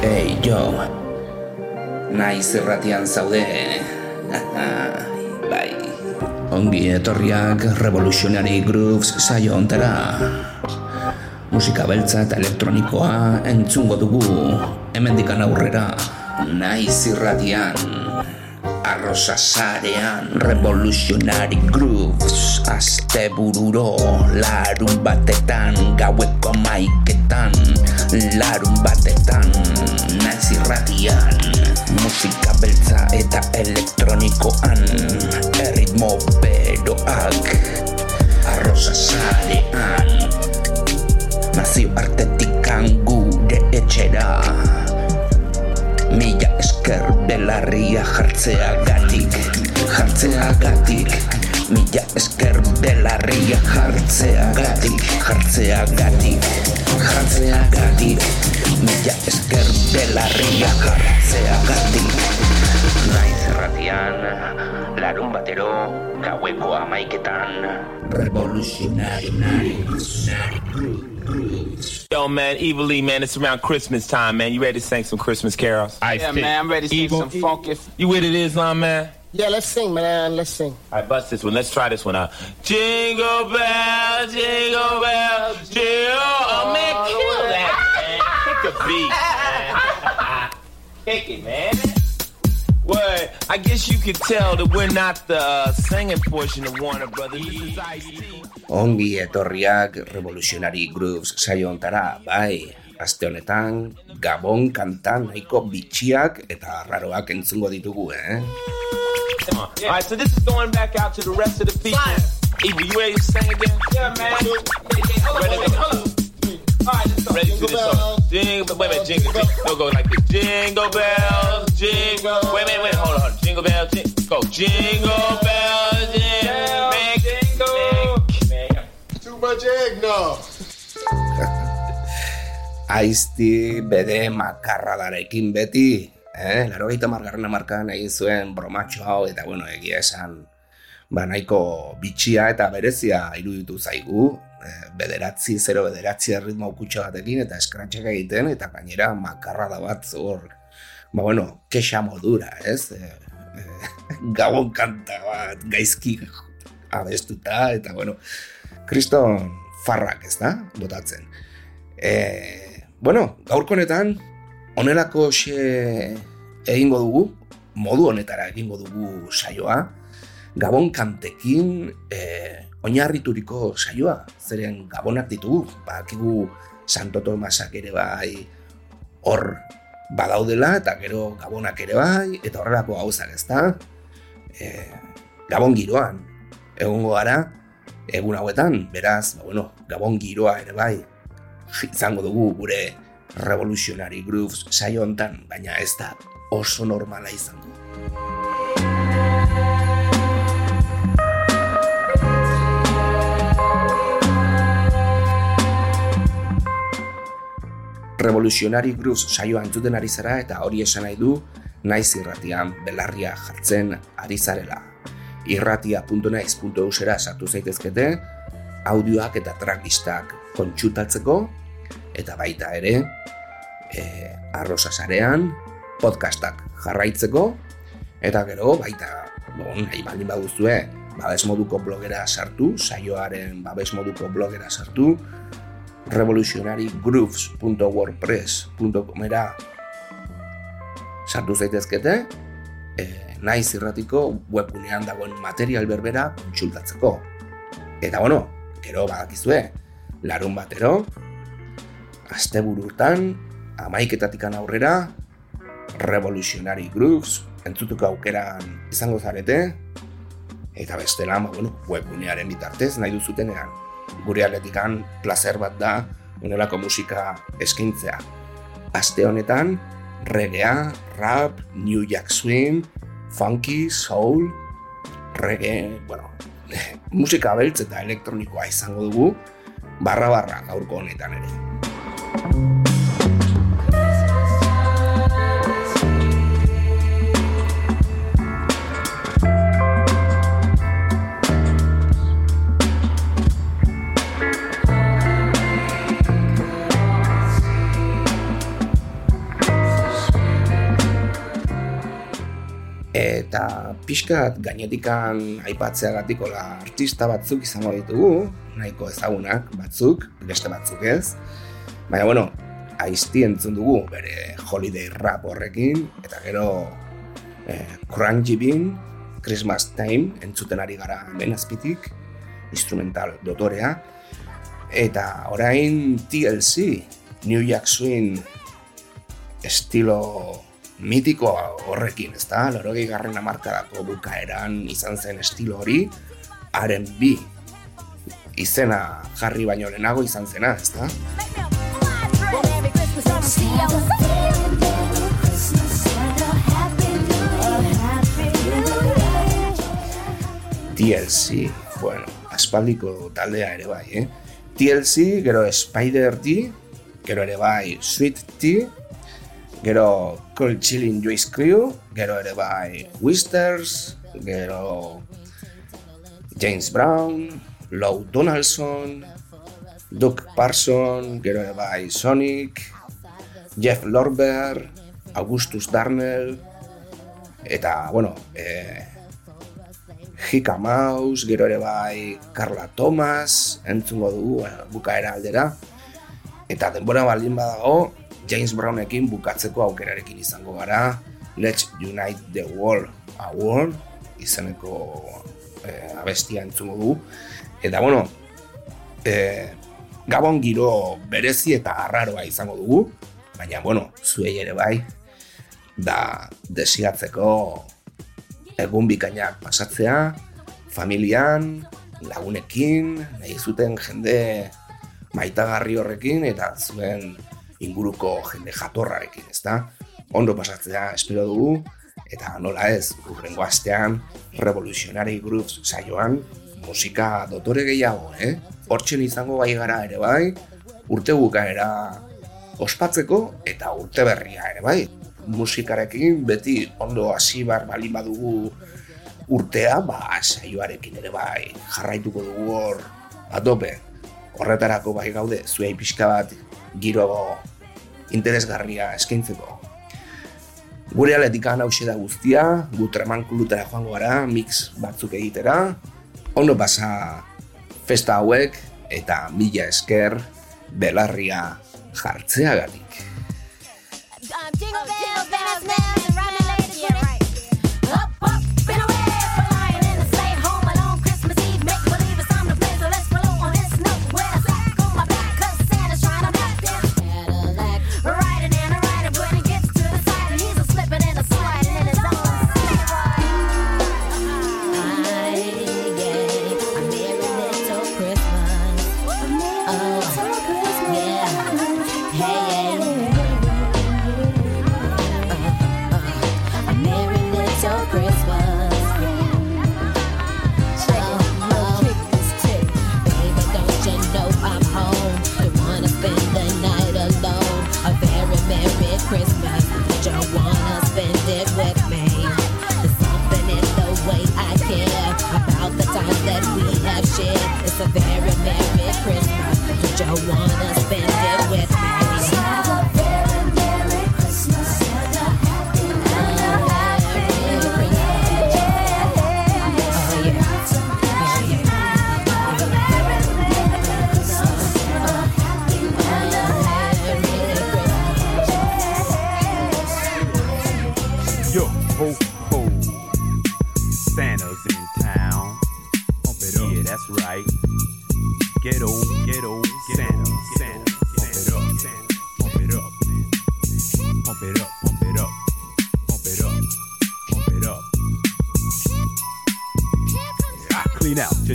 Hey, jo. Naiz erratian zaude. bai. Ongi etorriak Revolutionary Grooves saio ontera. Musika beltza eta elektronikoa entzungo dugu. Hemendikan aurrera. Naiz irratian. Arrosa sarean Revolutionary Grooves Aste bururo Larun batetan Gaueko maiketan Larun batetan Naiz irratian Musika beltza eta elektronikoan Erritmo beroak Arrosa sarean Nazio artetikan gure etxera Mila esker belarria jartzea gatik Jartzea gatik Mila esker belarria jartzea gatik Jartzea gatik Jartzea gatik Mila esker belarria jartzea gatik Naiz erratian, larun batero, gaueko amaiketan Revolutionary. Night Revolutionary Yo, man, Evil Lee, man, it's around Christmas time, man. You ready to sing some Christmas carols? I yeah, man, I'm ready to sing Evil. some funky. You with it, Islam, man? Yeah, let's sing, man. Let's sing. All right, bust this one. Let's try this one out. Jingle bell, jingle bell, jingle. Oh, man, kill that, man. Kick the beat, man. Kick it, man. Word. I guess you could tell that we're not the uh, singing portion of Warner Brothers. This is Ice-T. Ongi etorriak Revolutionary Grooves saio ontara, bai, aste honetan Gabon kantan nahiko bitxiak eta raroak entzungo ditugu, eh? Come on. All right, so this is going back out to the rest of the people. Evil, you ready to sing again? Yeah, man. Ready to go. Ready to Jingle do this song. bells. Jingle, wait a minute, jingle, jingle. Don't go like this. Jingle bells, jingle. Wait a minute, wait, hold on, hold on. Jingle bells, jingle. Go. Jingle bells, jingle. Make, jingle. make, make. Too much eggnog. Aizti bede makarradarekin beti, eh? Laro gaita margarren amarkan egin zuen bromatxo hau, eta bueno, egia esan, ba nahiko bitxia eta berezia iruditu zaigu, bederatzi, zero bederatzi ritmo kutxa batekin, eta eskratxak egiten, eta gainera makarrada bat hor, ba bueno, kexa modura, ez? Eh, eh, gabon kanta bat, gaizki abestuta, eta bueno, kriston farrak, ez da, botatzen. E, bueno, gaurko honetan, onelako xe egingo dugu, modu honetara egingo dugu saioa, Gabon kantekin e, oinarrituriko saioa, zeren Gabonak ditugu, bakigu Santo Tomasak ere bai hor badaudela, eta gero Gabonak ere bai, eta horrelako gauzak ez da, e, Gabon giroan, egongo gara, egun hauetan, beraz, ba, bueno, Gabon giroa ere bai, izango dugu gure Revolutionary Grooves saio hontan, baina ez da oso normala izango. Revolutionary Grooves saioa entzuten ari zara eta hori esan nahi du naiz irratian belarria jartzen ari zarela. irratia.naiz.eusera sartu zaitezkete, audioak eta tracklistak kontsultatzeko, eta baita ere, e, arrosa sarean, podcastak jarraitzeko, eta gero baita, bon, nahi baldin baduzue, babes moduko blogera sartu, saioaren babes moduko blogera sartu, revolutionarygrooves.wordpress.comera sartu zaitezkete, e, naiz irratiko webgunean dagoen material berbera kontsultatzeko. Eta bueno, gero badakizue, larun batero, asteburu urtan, amaiketatikan aurrera, Revolutionary Grooves, entzutuko aukeran izango zarete, eta bestela, ba, bueno, webgunearen bitartez nahi duzutenean. Gure atletikan placer bat da, unelako musika eskaintzea. Aste honetan, reggae, rap, New Jack Swing, funky, soul, reggae, bueno, musika beltz eta elektronikoa izango dugu, barra-barra gaurko honetan ere. Eta pixkat gainetikan aipatzeagatik ola artista batzuk izango ditugu, nahiko ezagunak batzuk, beste batzuk ez. Baina, bueno, aizti entzun dugu bere holiday rap horrekin, eta gero eh, Crunchy Bean, Christmas Time, entzuten ari gara hemen azpitik, instrumental dotorea, eta orain TLC, New Jack Swing, estilo mitiko horrekin, ez da? Lorogei garren amarkadako bukaeran izan zen estilo hori, R&B izena jarri baino lehenago izan zena, ez da? TLC, bueno, aspaldiko taldea ere bai, eh? TLC, gero Spider D, gero ere bai Sweet Tea, gero Cold Chilling Joyce Crew, gero ere bai Whisters, gero James Brown, Lou Donaldson, Doug Parson, gero ere bai Sonic, Jeff Lorber, Augustus Darnell, eta, bueno, eh, Hika Mouse, gero ere bai Carla Thomas, entzungo dugu eh, bukaera aldera. Eta denbora baldin badago, James Brownekin bukatzeko aukerarekin izango gara, Let's Unite the World Award, izeneko eh, abestia entzungo dugu. Eta bueno, eh, gabon giro berezi eta arraroa izango dugu, baina bueno, zuei ere bai, da desiatzeko egun bikainak pasatzea, familian, lagunekin, nahi zuten jende maitagarri horrekin eta zuen inguruko jende jatorrarekin, ezta? Ondo pasatzea espero dugu eta nola ez, urrengo astean Revolutionary Grooves saioan musika dotore gehiago, eh? Hortxen izango bai gara ere bai, urte bukaera ospatzeko eta urte berria ere bai musikarekin beti ondo hasi bar balin badugu urtea, ba, saioarekin ere bai jarraituko dugu hor atope. Horretarako bai gaude, zuei pixka bat giro interesgarria eskaintzeko. Gure aletikan hause da guztia, gu treman kulutera joango gara, mix batzuk egitera. Ondo pasa festa hauek eta mila esker belarria jartzeagatik.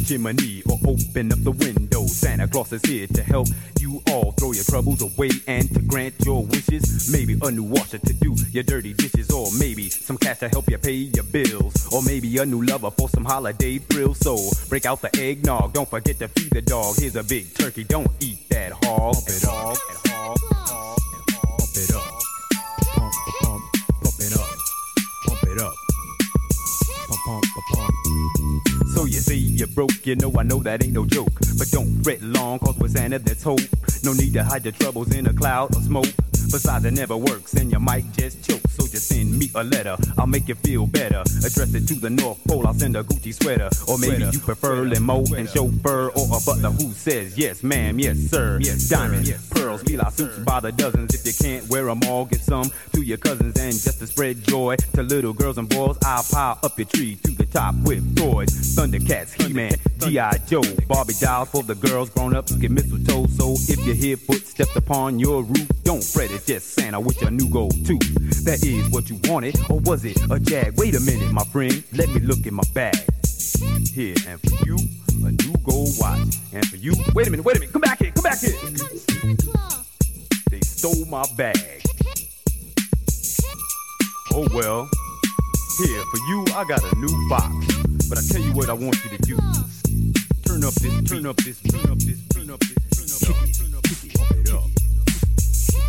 Chimney or open up the window. Santa Claus is here to help you all throw your troubles away and to grant your wishes. Maybe a new washer to do your dirty dishes, or maybe some cash to help you pay your bills, or maybe a new lover for some holiday thrills. So break out the eggnog, don't forget to feed the dog. Here's a big turkey, don't eat that hog. Pump it up, pump it up, pump, pump it up, pump it up, broke, you know I know that ain't no joke. But don't fret long, cause with Santa there's hope. No need to hide your troubles in a cloud of smoke. Besides, it never works, and you might just choke. So just send me a letter, I'll make you feel better. Address it to the North Pole, I'll send a Gucci sweater. Or maybe you prefer limo and chauffeur or a butler who says yes, ma'am, yes, sir. Yes, Diamonds, pearls, Fila suits by the dozens. If you can't wear 'em all, get some to your cousins. And just to spread joy to little girls and boys, I'll pile up your tree to the top with toys. Thundercats, He-Man, G.I. Joe, Barbie dolls for the girls grown up get mistletoe. So if you hear footsteps upon your roof, don't fret, it's just Santa with your new gold tooth. That is what you wanted, or was it a jag? Wait a minute, my friend, let me look in my bag. Here, and for you, a new gold watch. And for you, wait a minute, wait a minute, come back here, come back here. They stole my bag. Oh well. Here, for you, I got a new box. But I tell you what I want you to do. Turn up this, turn up this, turn up this, turn up this, turn up this, turn up this, pump it up.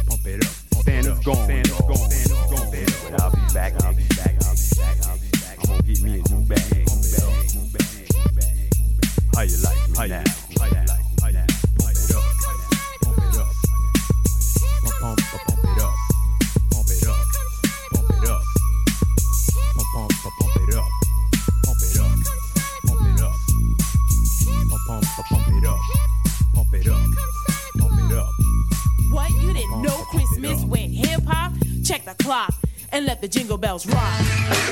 Pump it up. Santa's gone, Santa's gone, Santa's gone. But I'll be back, I'll be back, I'll be back, I'll be back. I'm gonna get me a new bag, new bag, new bag. How you like me now? How you like me the jingle bells rock.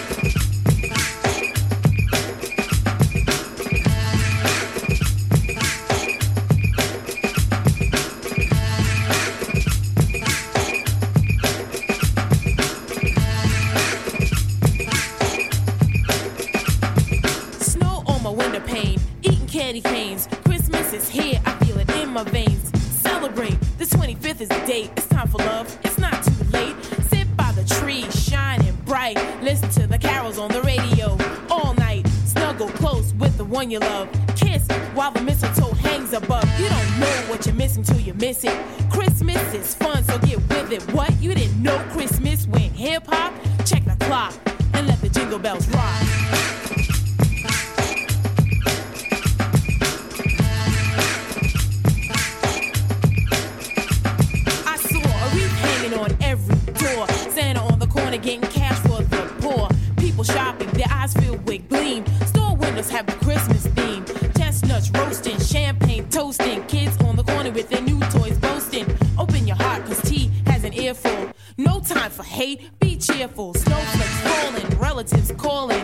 With the one you love. Kiss while the mistletoe hangs above. You don't know what you're missing till you miss it. Christmas is fun, so get with it. What? You didn't know Christmas went hip hop? Check the clock and let the jingle bells rock. Relatives calling.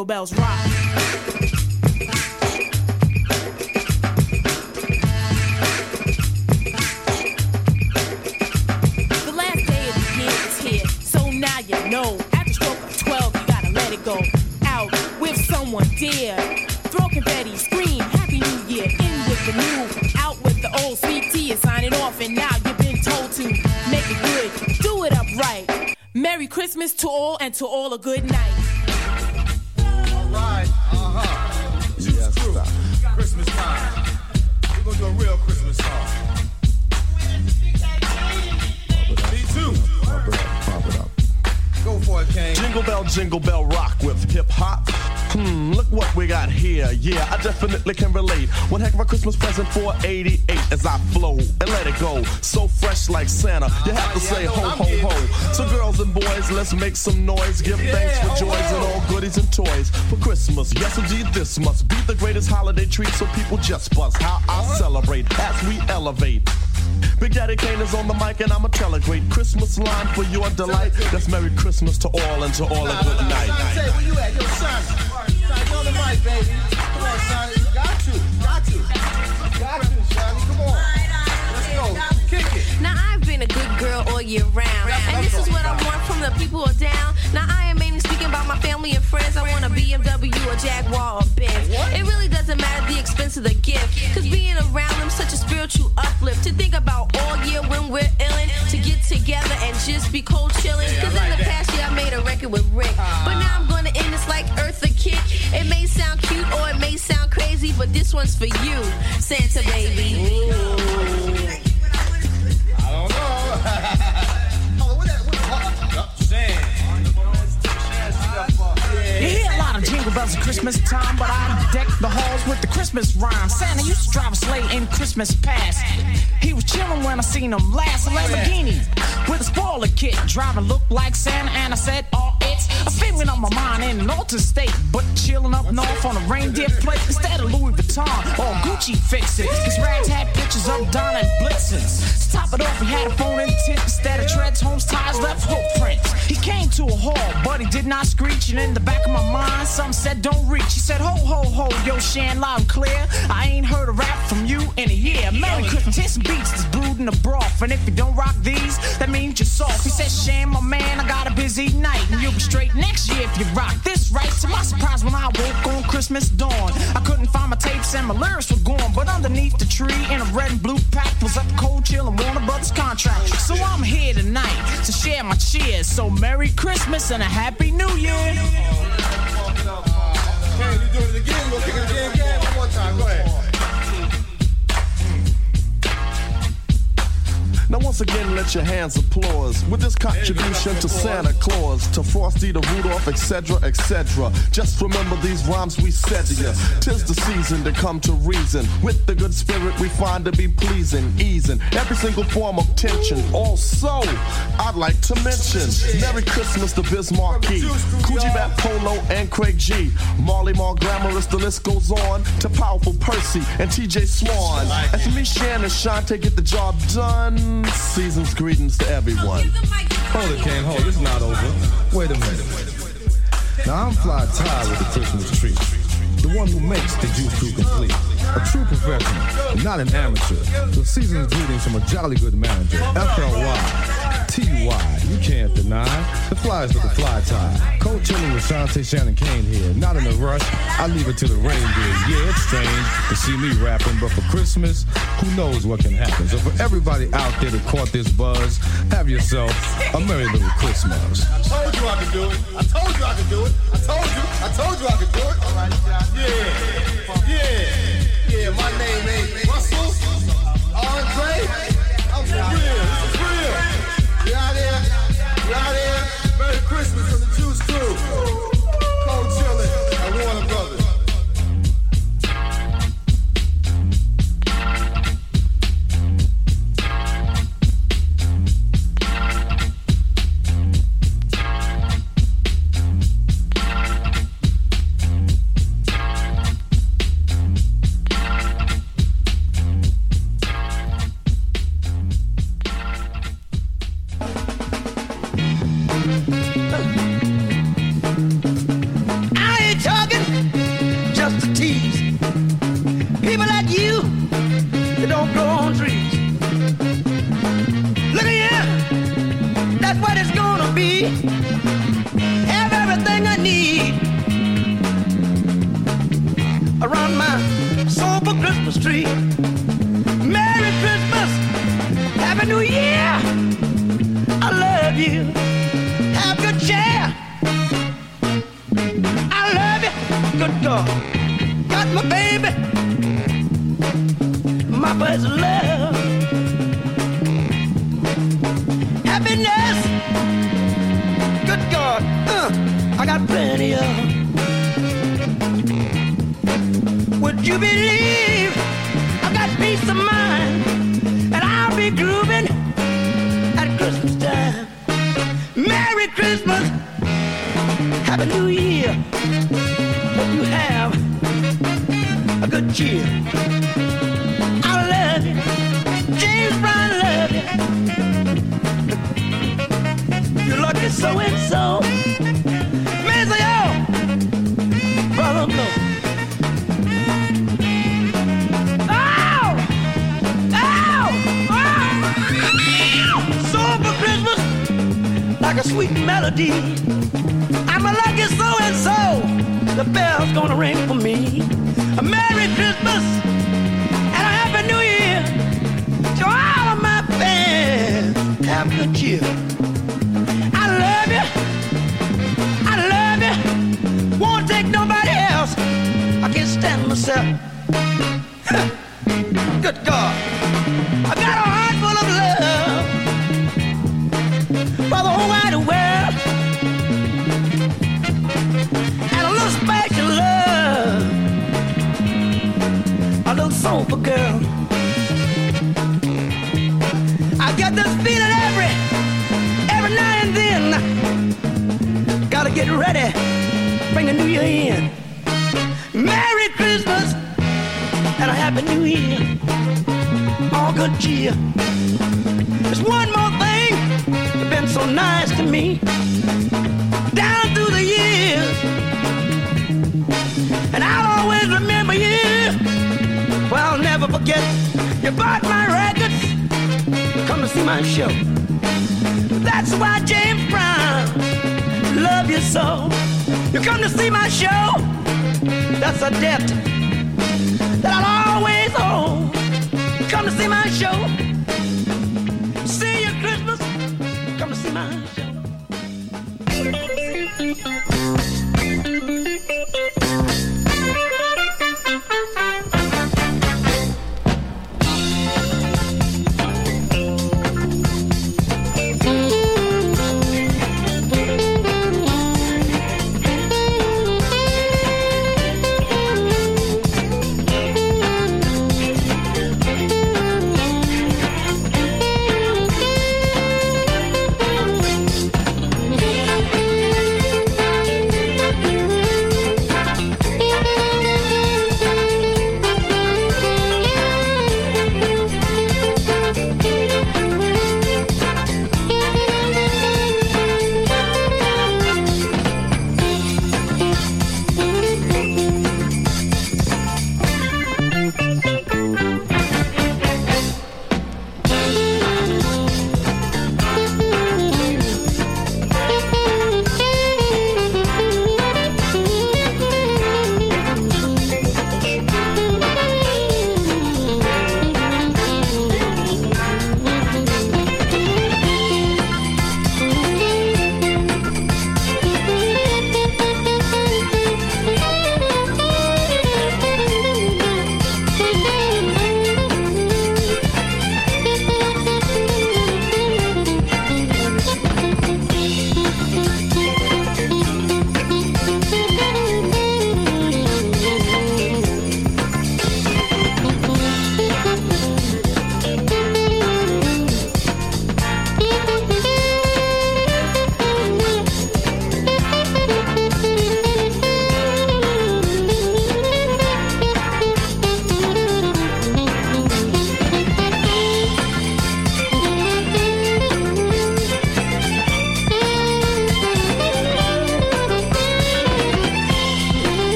Jingle bells rock. Treat. So, people just buzz how I celebrate as we elevate. Big Daddy Kane is on the mic and I'ma tell a great Christmas line for your delight. That's Merry Christmas to all and to all a good night. Say, where you at? Yo, son. Son, you on the mic, baby. Come on, son. You got to. Got to. honey. Come on. Let's go. Kick it. Now I've been a good girl all year round, and this is what I want from the people down. Now I am mainly speaking about my family and friends. I want a BMW, a Jaguar, or Benz. It really doesn't matter the expense of the gift, cause being around them such a spiritual uplift. To think about all year when we're illin', to get together and just be cold chillin'. Cause in the past year I made a record with Rick, but now I'm gonna end this like Eartha Kitt. It may sound cute or it may sound crazy, but this one's for you, Santa baby. I don't know. oh, bells Christmas time, but I deck the halls with the Christmas rhyme. Santa used to drive a sleigh in Christmas past. He was chilling when I seen him last. A Lamborghini with a spoiler kit. Driving looked like Santa, and I said, Oh, it's feeling on my mind in an altered state. But chilling up north on a reindeer plate instead of Louis Vuitton or Gucci fix it. His rags had pictures of Donner and Blitzens. To top it off, he had a phone in tint instead of treads, homes, tires, left footprints. He came to a halt, but he did not screech. And in the back of my mind, some said, Don't reach. He said, Ho, ho, ho, yo, Shan, loud and clear. I ain't heard a rap from you in a year. Here's some beats that's brewed in the broth. And if you don't rock these, that means you're soft. He said, Shan, my man, I got a busy night. And you'll be straight next year if you rock this right. To my surprise, when I woke on Christmas dawn, I couldn't find my tapes and my lyrics were gone. But underneath the tree in a red and blue pack was up cold chill and Warner Brothers contract. So I'm here tonight to share my cheers. So Merry Christmas and a Happy New Year. You doing it again? Gonna kick it again? One more time. Go ahead. Now once again, let your hands applause with this contribution to Santa Claus, to Frosty, to Rudolph, etc., etc. Just remember these rhymes we said to you. Tis the season to come to reason. With the good spirit we find to be pleasing, easing every single form of tension. Also, I'd like to mention Merry Christmas to Biz Markie, Coogee Bat Polo, and Craig G. Marley Marl Glamorous, the list goes on to Powerful Percy and TJ Swan. And to me, Shannon Shante get the job done. Season's greetings to everyone. Hold it, King. Hold. It's not over. Wait a minute. Now I'm Fly Ty with the Christmas tree. The one who makes the juice crew complete. A true professional, not an amateur. The season's greetings from a jolly good manager. FLY. T-Y, you can't deny. The flies with the Fly Ty. Cold chilling with Shantae Shannon Kane here. Not in a rush, I leave it to the reindeer. Yeah, it's strange to see me rapping, but for Christmas, who knows what can happen. So for everybody out there that caught this buzz, have yourself a merry little Christmas. I told you I could do it. I told you I could do it. I told you. I told you I could do it. All right, Yeah. Yeah. Yeah, my name ain't Russell. Andre. I'm for real. Wide world. And a little special love. A little soulful girl. I get this feeling every, every now and then. Gotta get ready, bring the new year in. Merry Christmas and a Happy New Year. All good cheer. There's one more thing that's been so nice to me. Down through the years. And I'll always remember you. Well, I'll never forget. You bought my records. Come to see my show. That's why James Brown love you so. You come to see my show. That's a debt that I'll always owe. Come to see my show.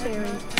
I'm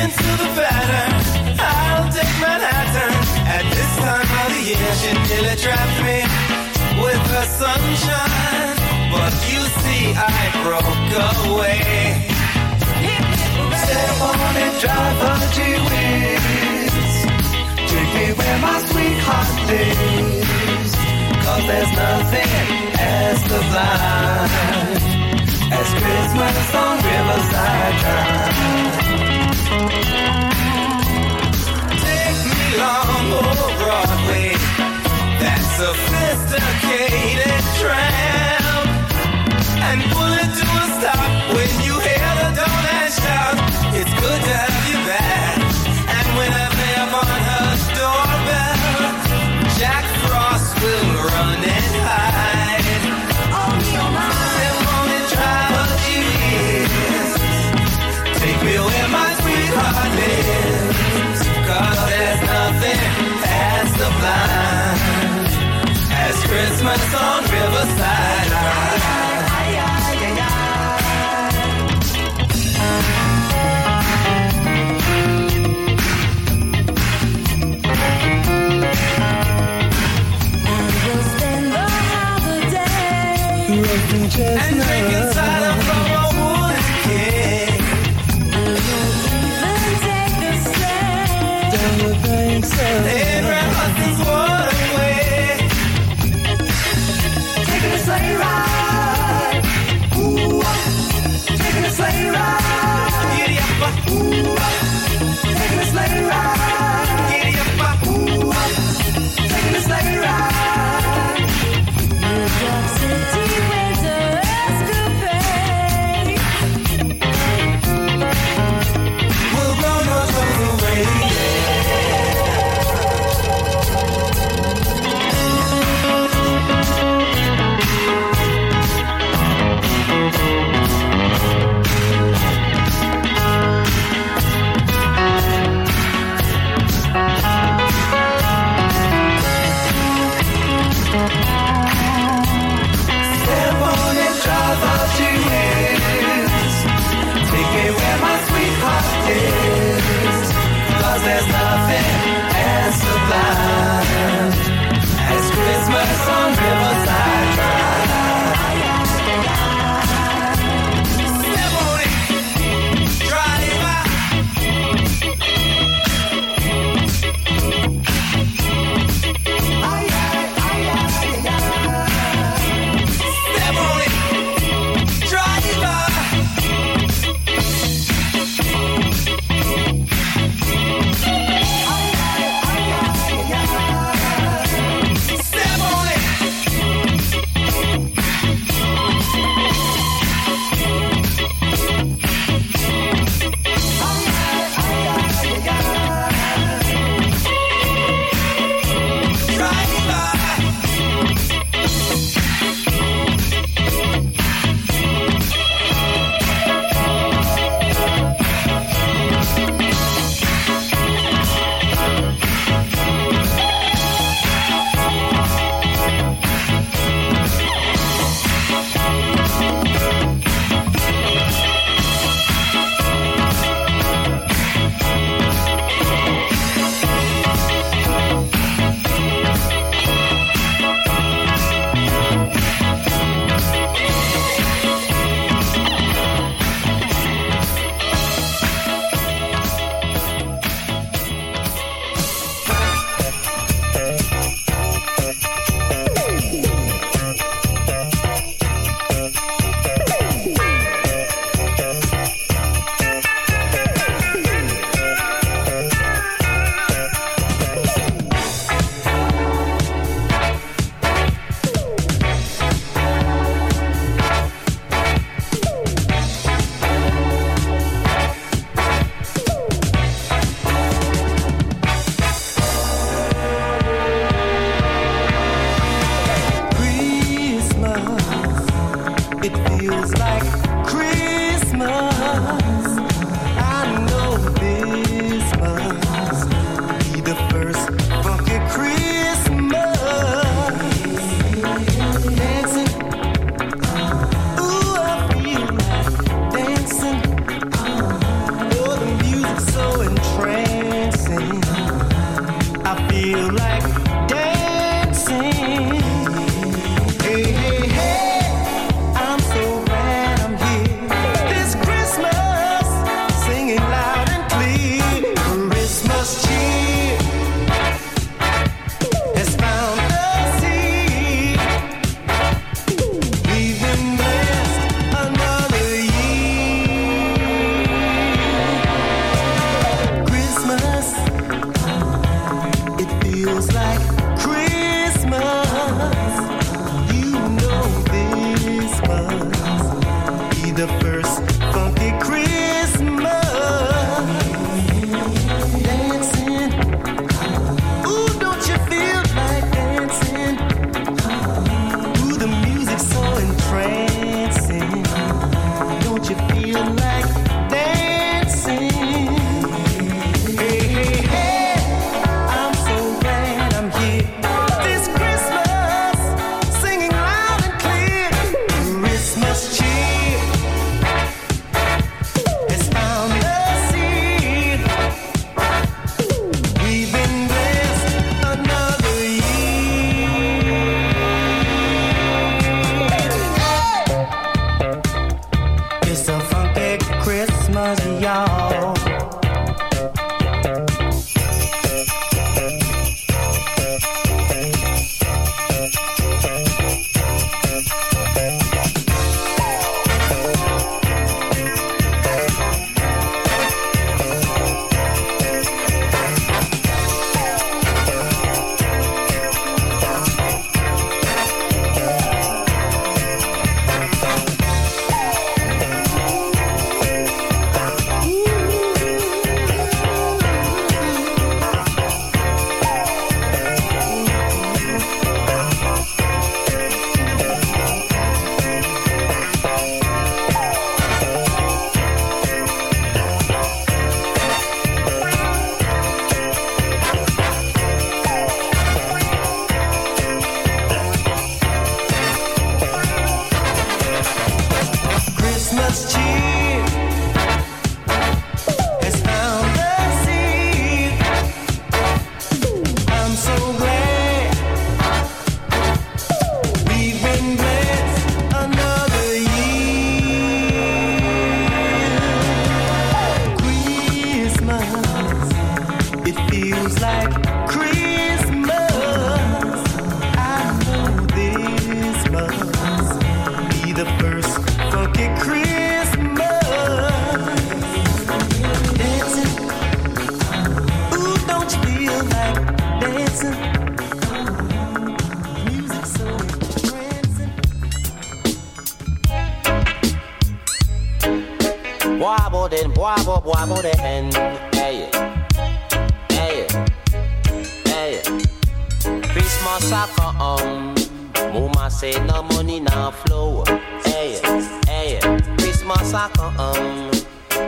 sticking to the pattern. I'll take Manhattan. At this time of the year, she nearly trapped me with her sunshine. But you see, I broke away. Step on it, drive her G-Wiz. Take me where my sweetheart lives. Cause there's nothing as sublime as Christmas on Riverside Drive. Sophisticated tramp, and pull it to a stop when you hear the doorman shout. It's good to 있어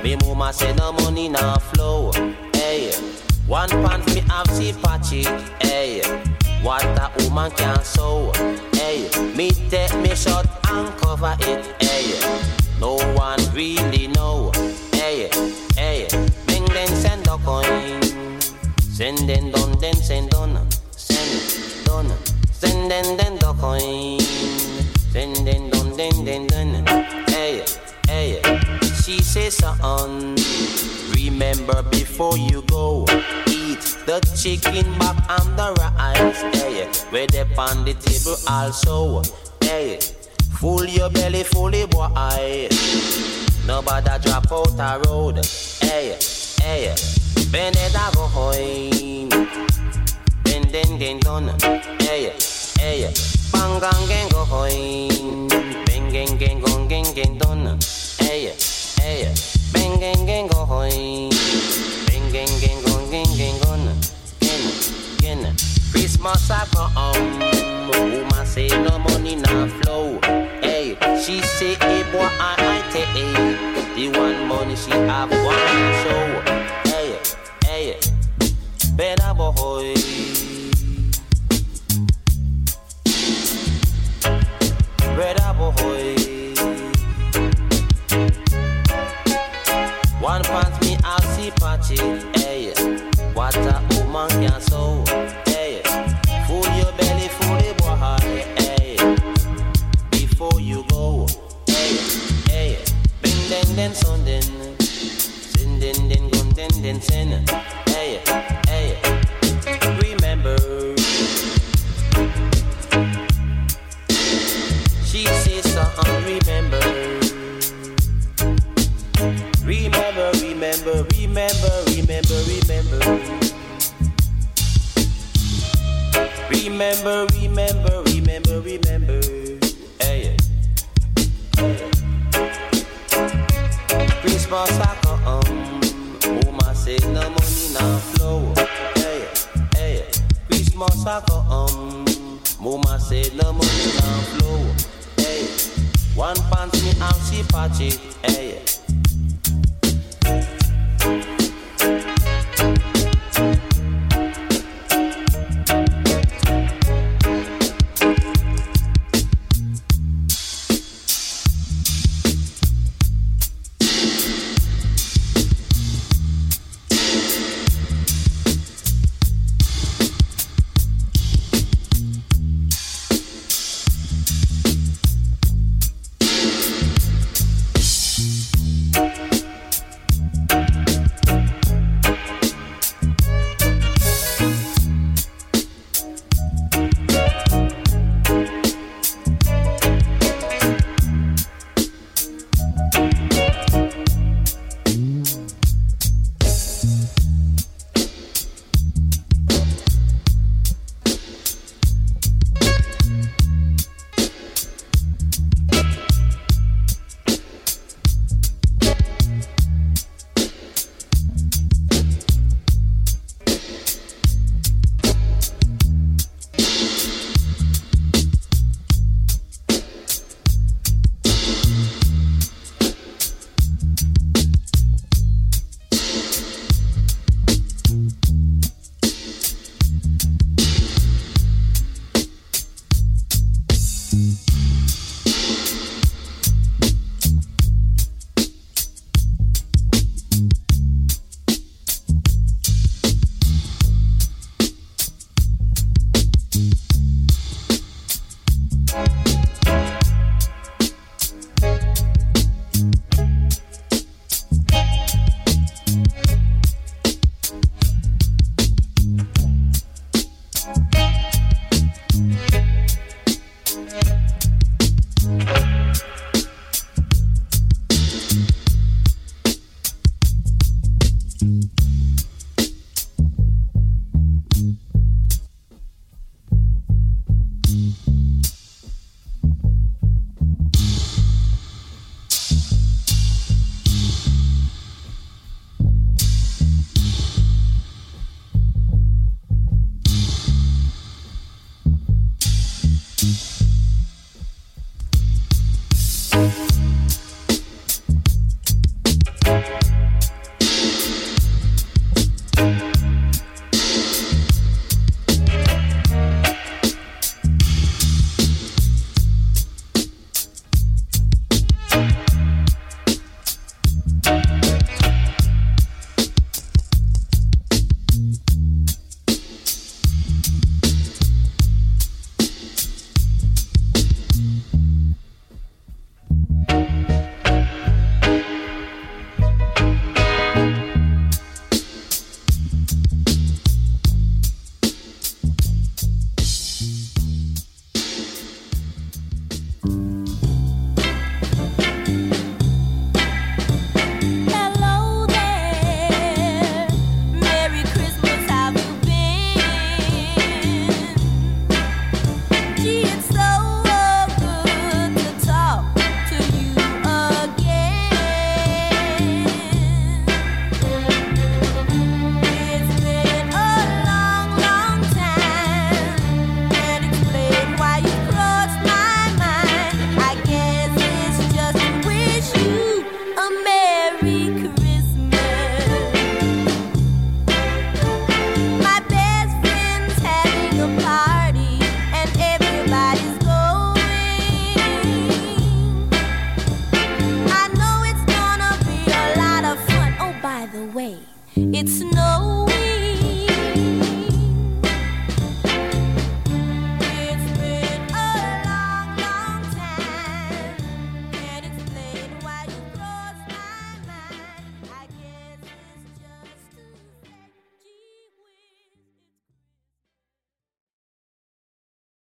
Me mama say no money now flow. Hey, one pound me have see patchy. Hey, what a woman can sew. Hey, me take me shot and cover it. Hey, no one really know. Hey, hey, bring then send a coin. Send then done then send done. Send done. Send then then the coin. Send then done then then done. Hey, hey, she says son. Remember before you go, eat the chicken back and the rice. Eh, hey, where they on the table also. Eh, hey, full your belly, fully boy. Eh, Nobody drop out a road. Hey, hey, bend it a go hoin. Bend then then done. Hey, hey, bang gang gang go hoin. Bang gang gang gong gang gang done. Hey, hey, bang gang gang go. Bang gang gang gong gang gang gone. Gen, gen. Christmas a come. Woman say no money now flow. Hey, she say hey boy I I take. The one money she have one show. Hey, hey, better boy. One pants me I see patchy. Hey, eh, what a woman can sew. Hey, eh, full your belly, full the boy. Eh, hey, before you go. Hey, hey, bing den den son den. Sin den den gun den den sin. Hey, remember, remember, remember, remember. Remember, remember, remember. Eh, hey. Christmas I come. Um, oh, Mama say no money now flow. Eh, hey, eh, hey. Christmas I come. Um, oh, Mama say no money now flow. Hey. One pants me and she patchy. Hey.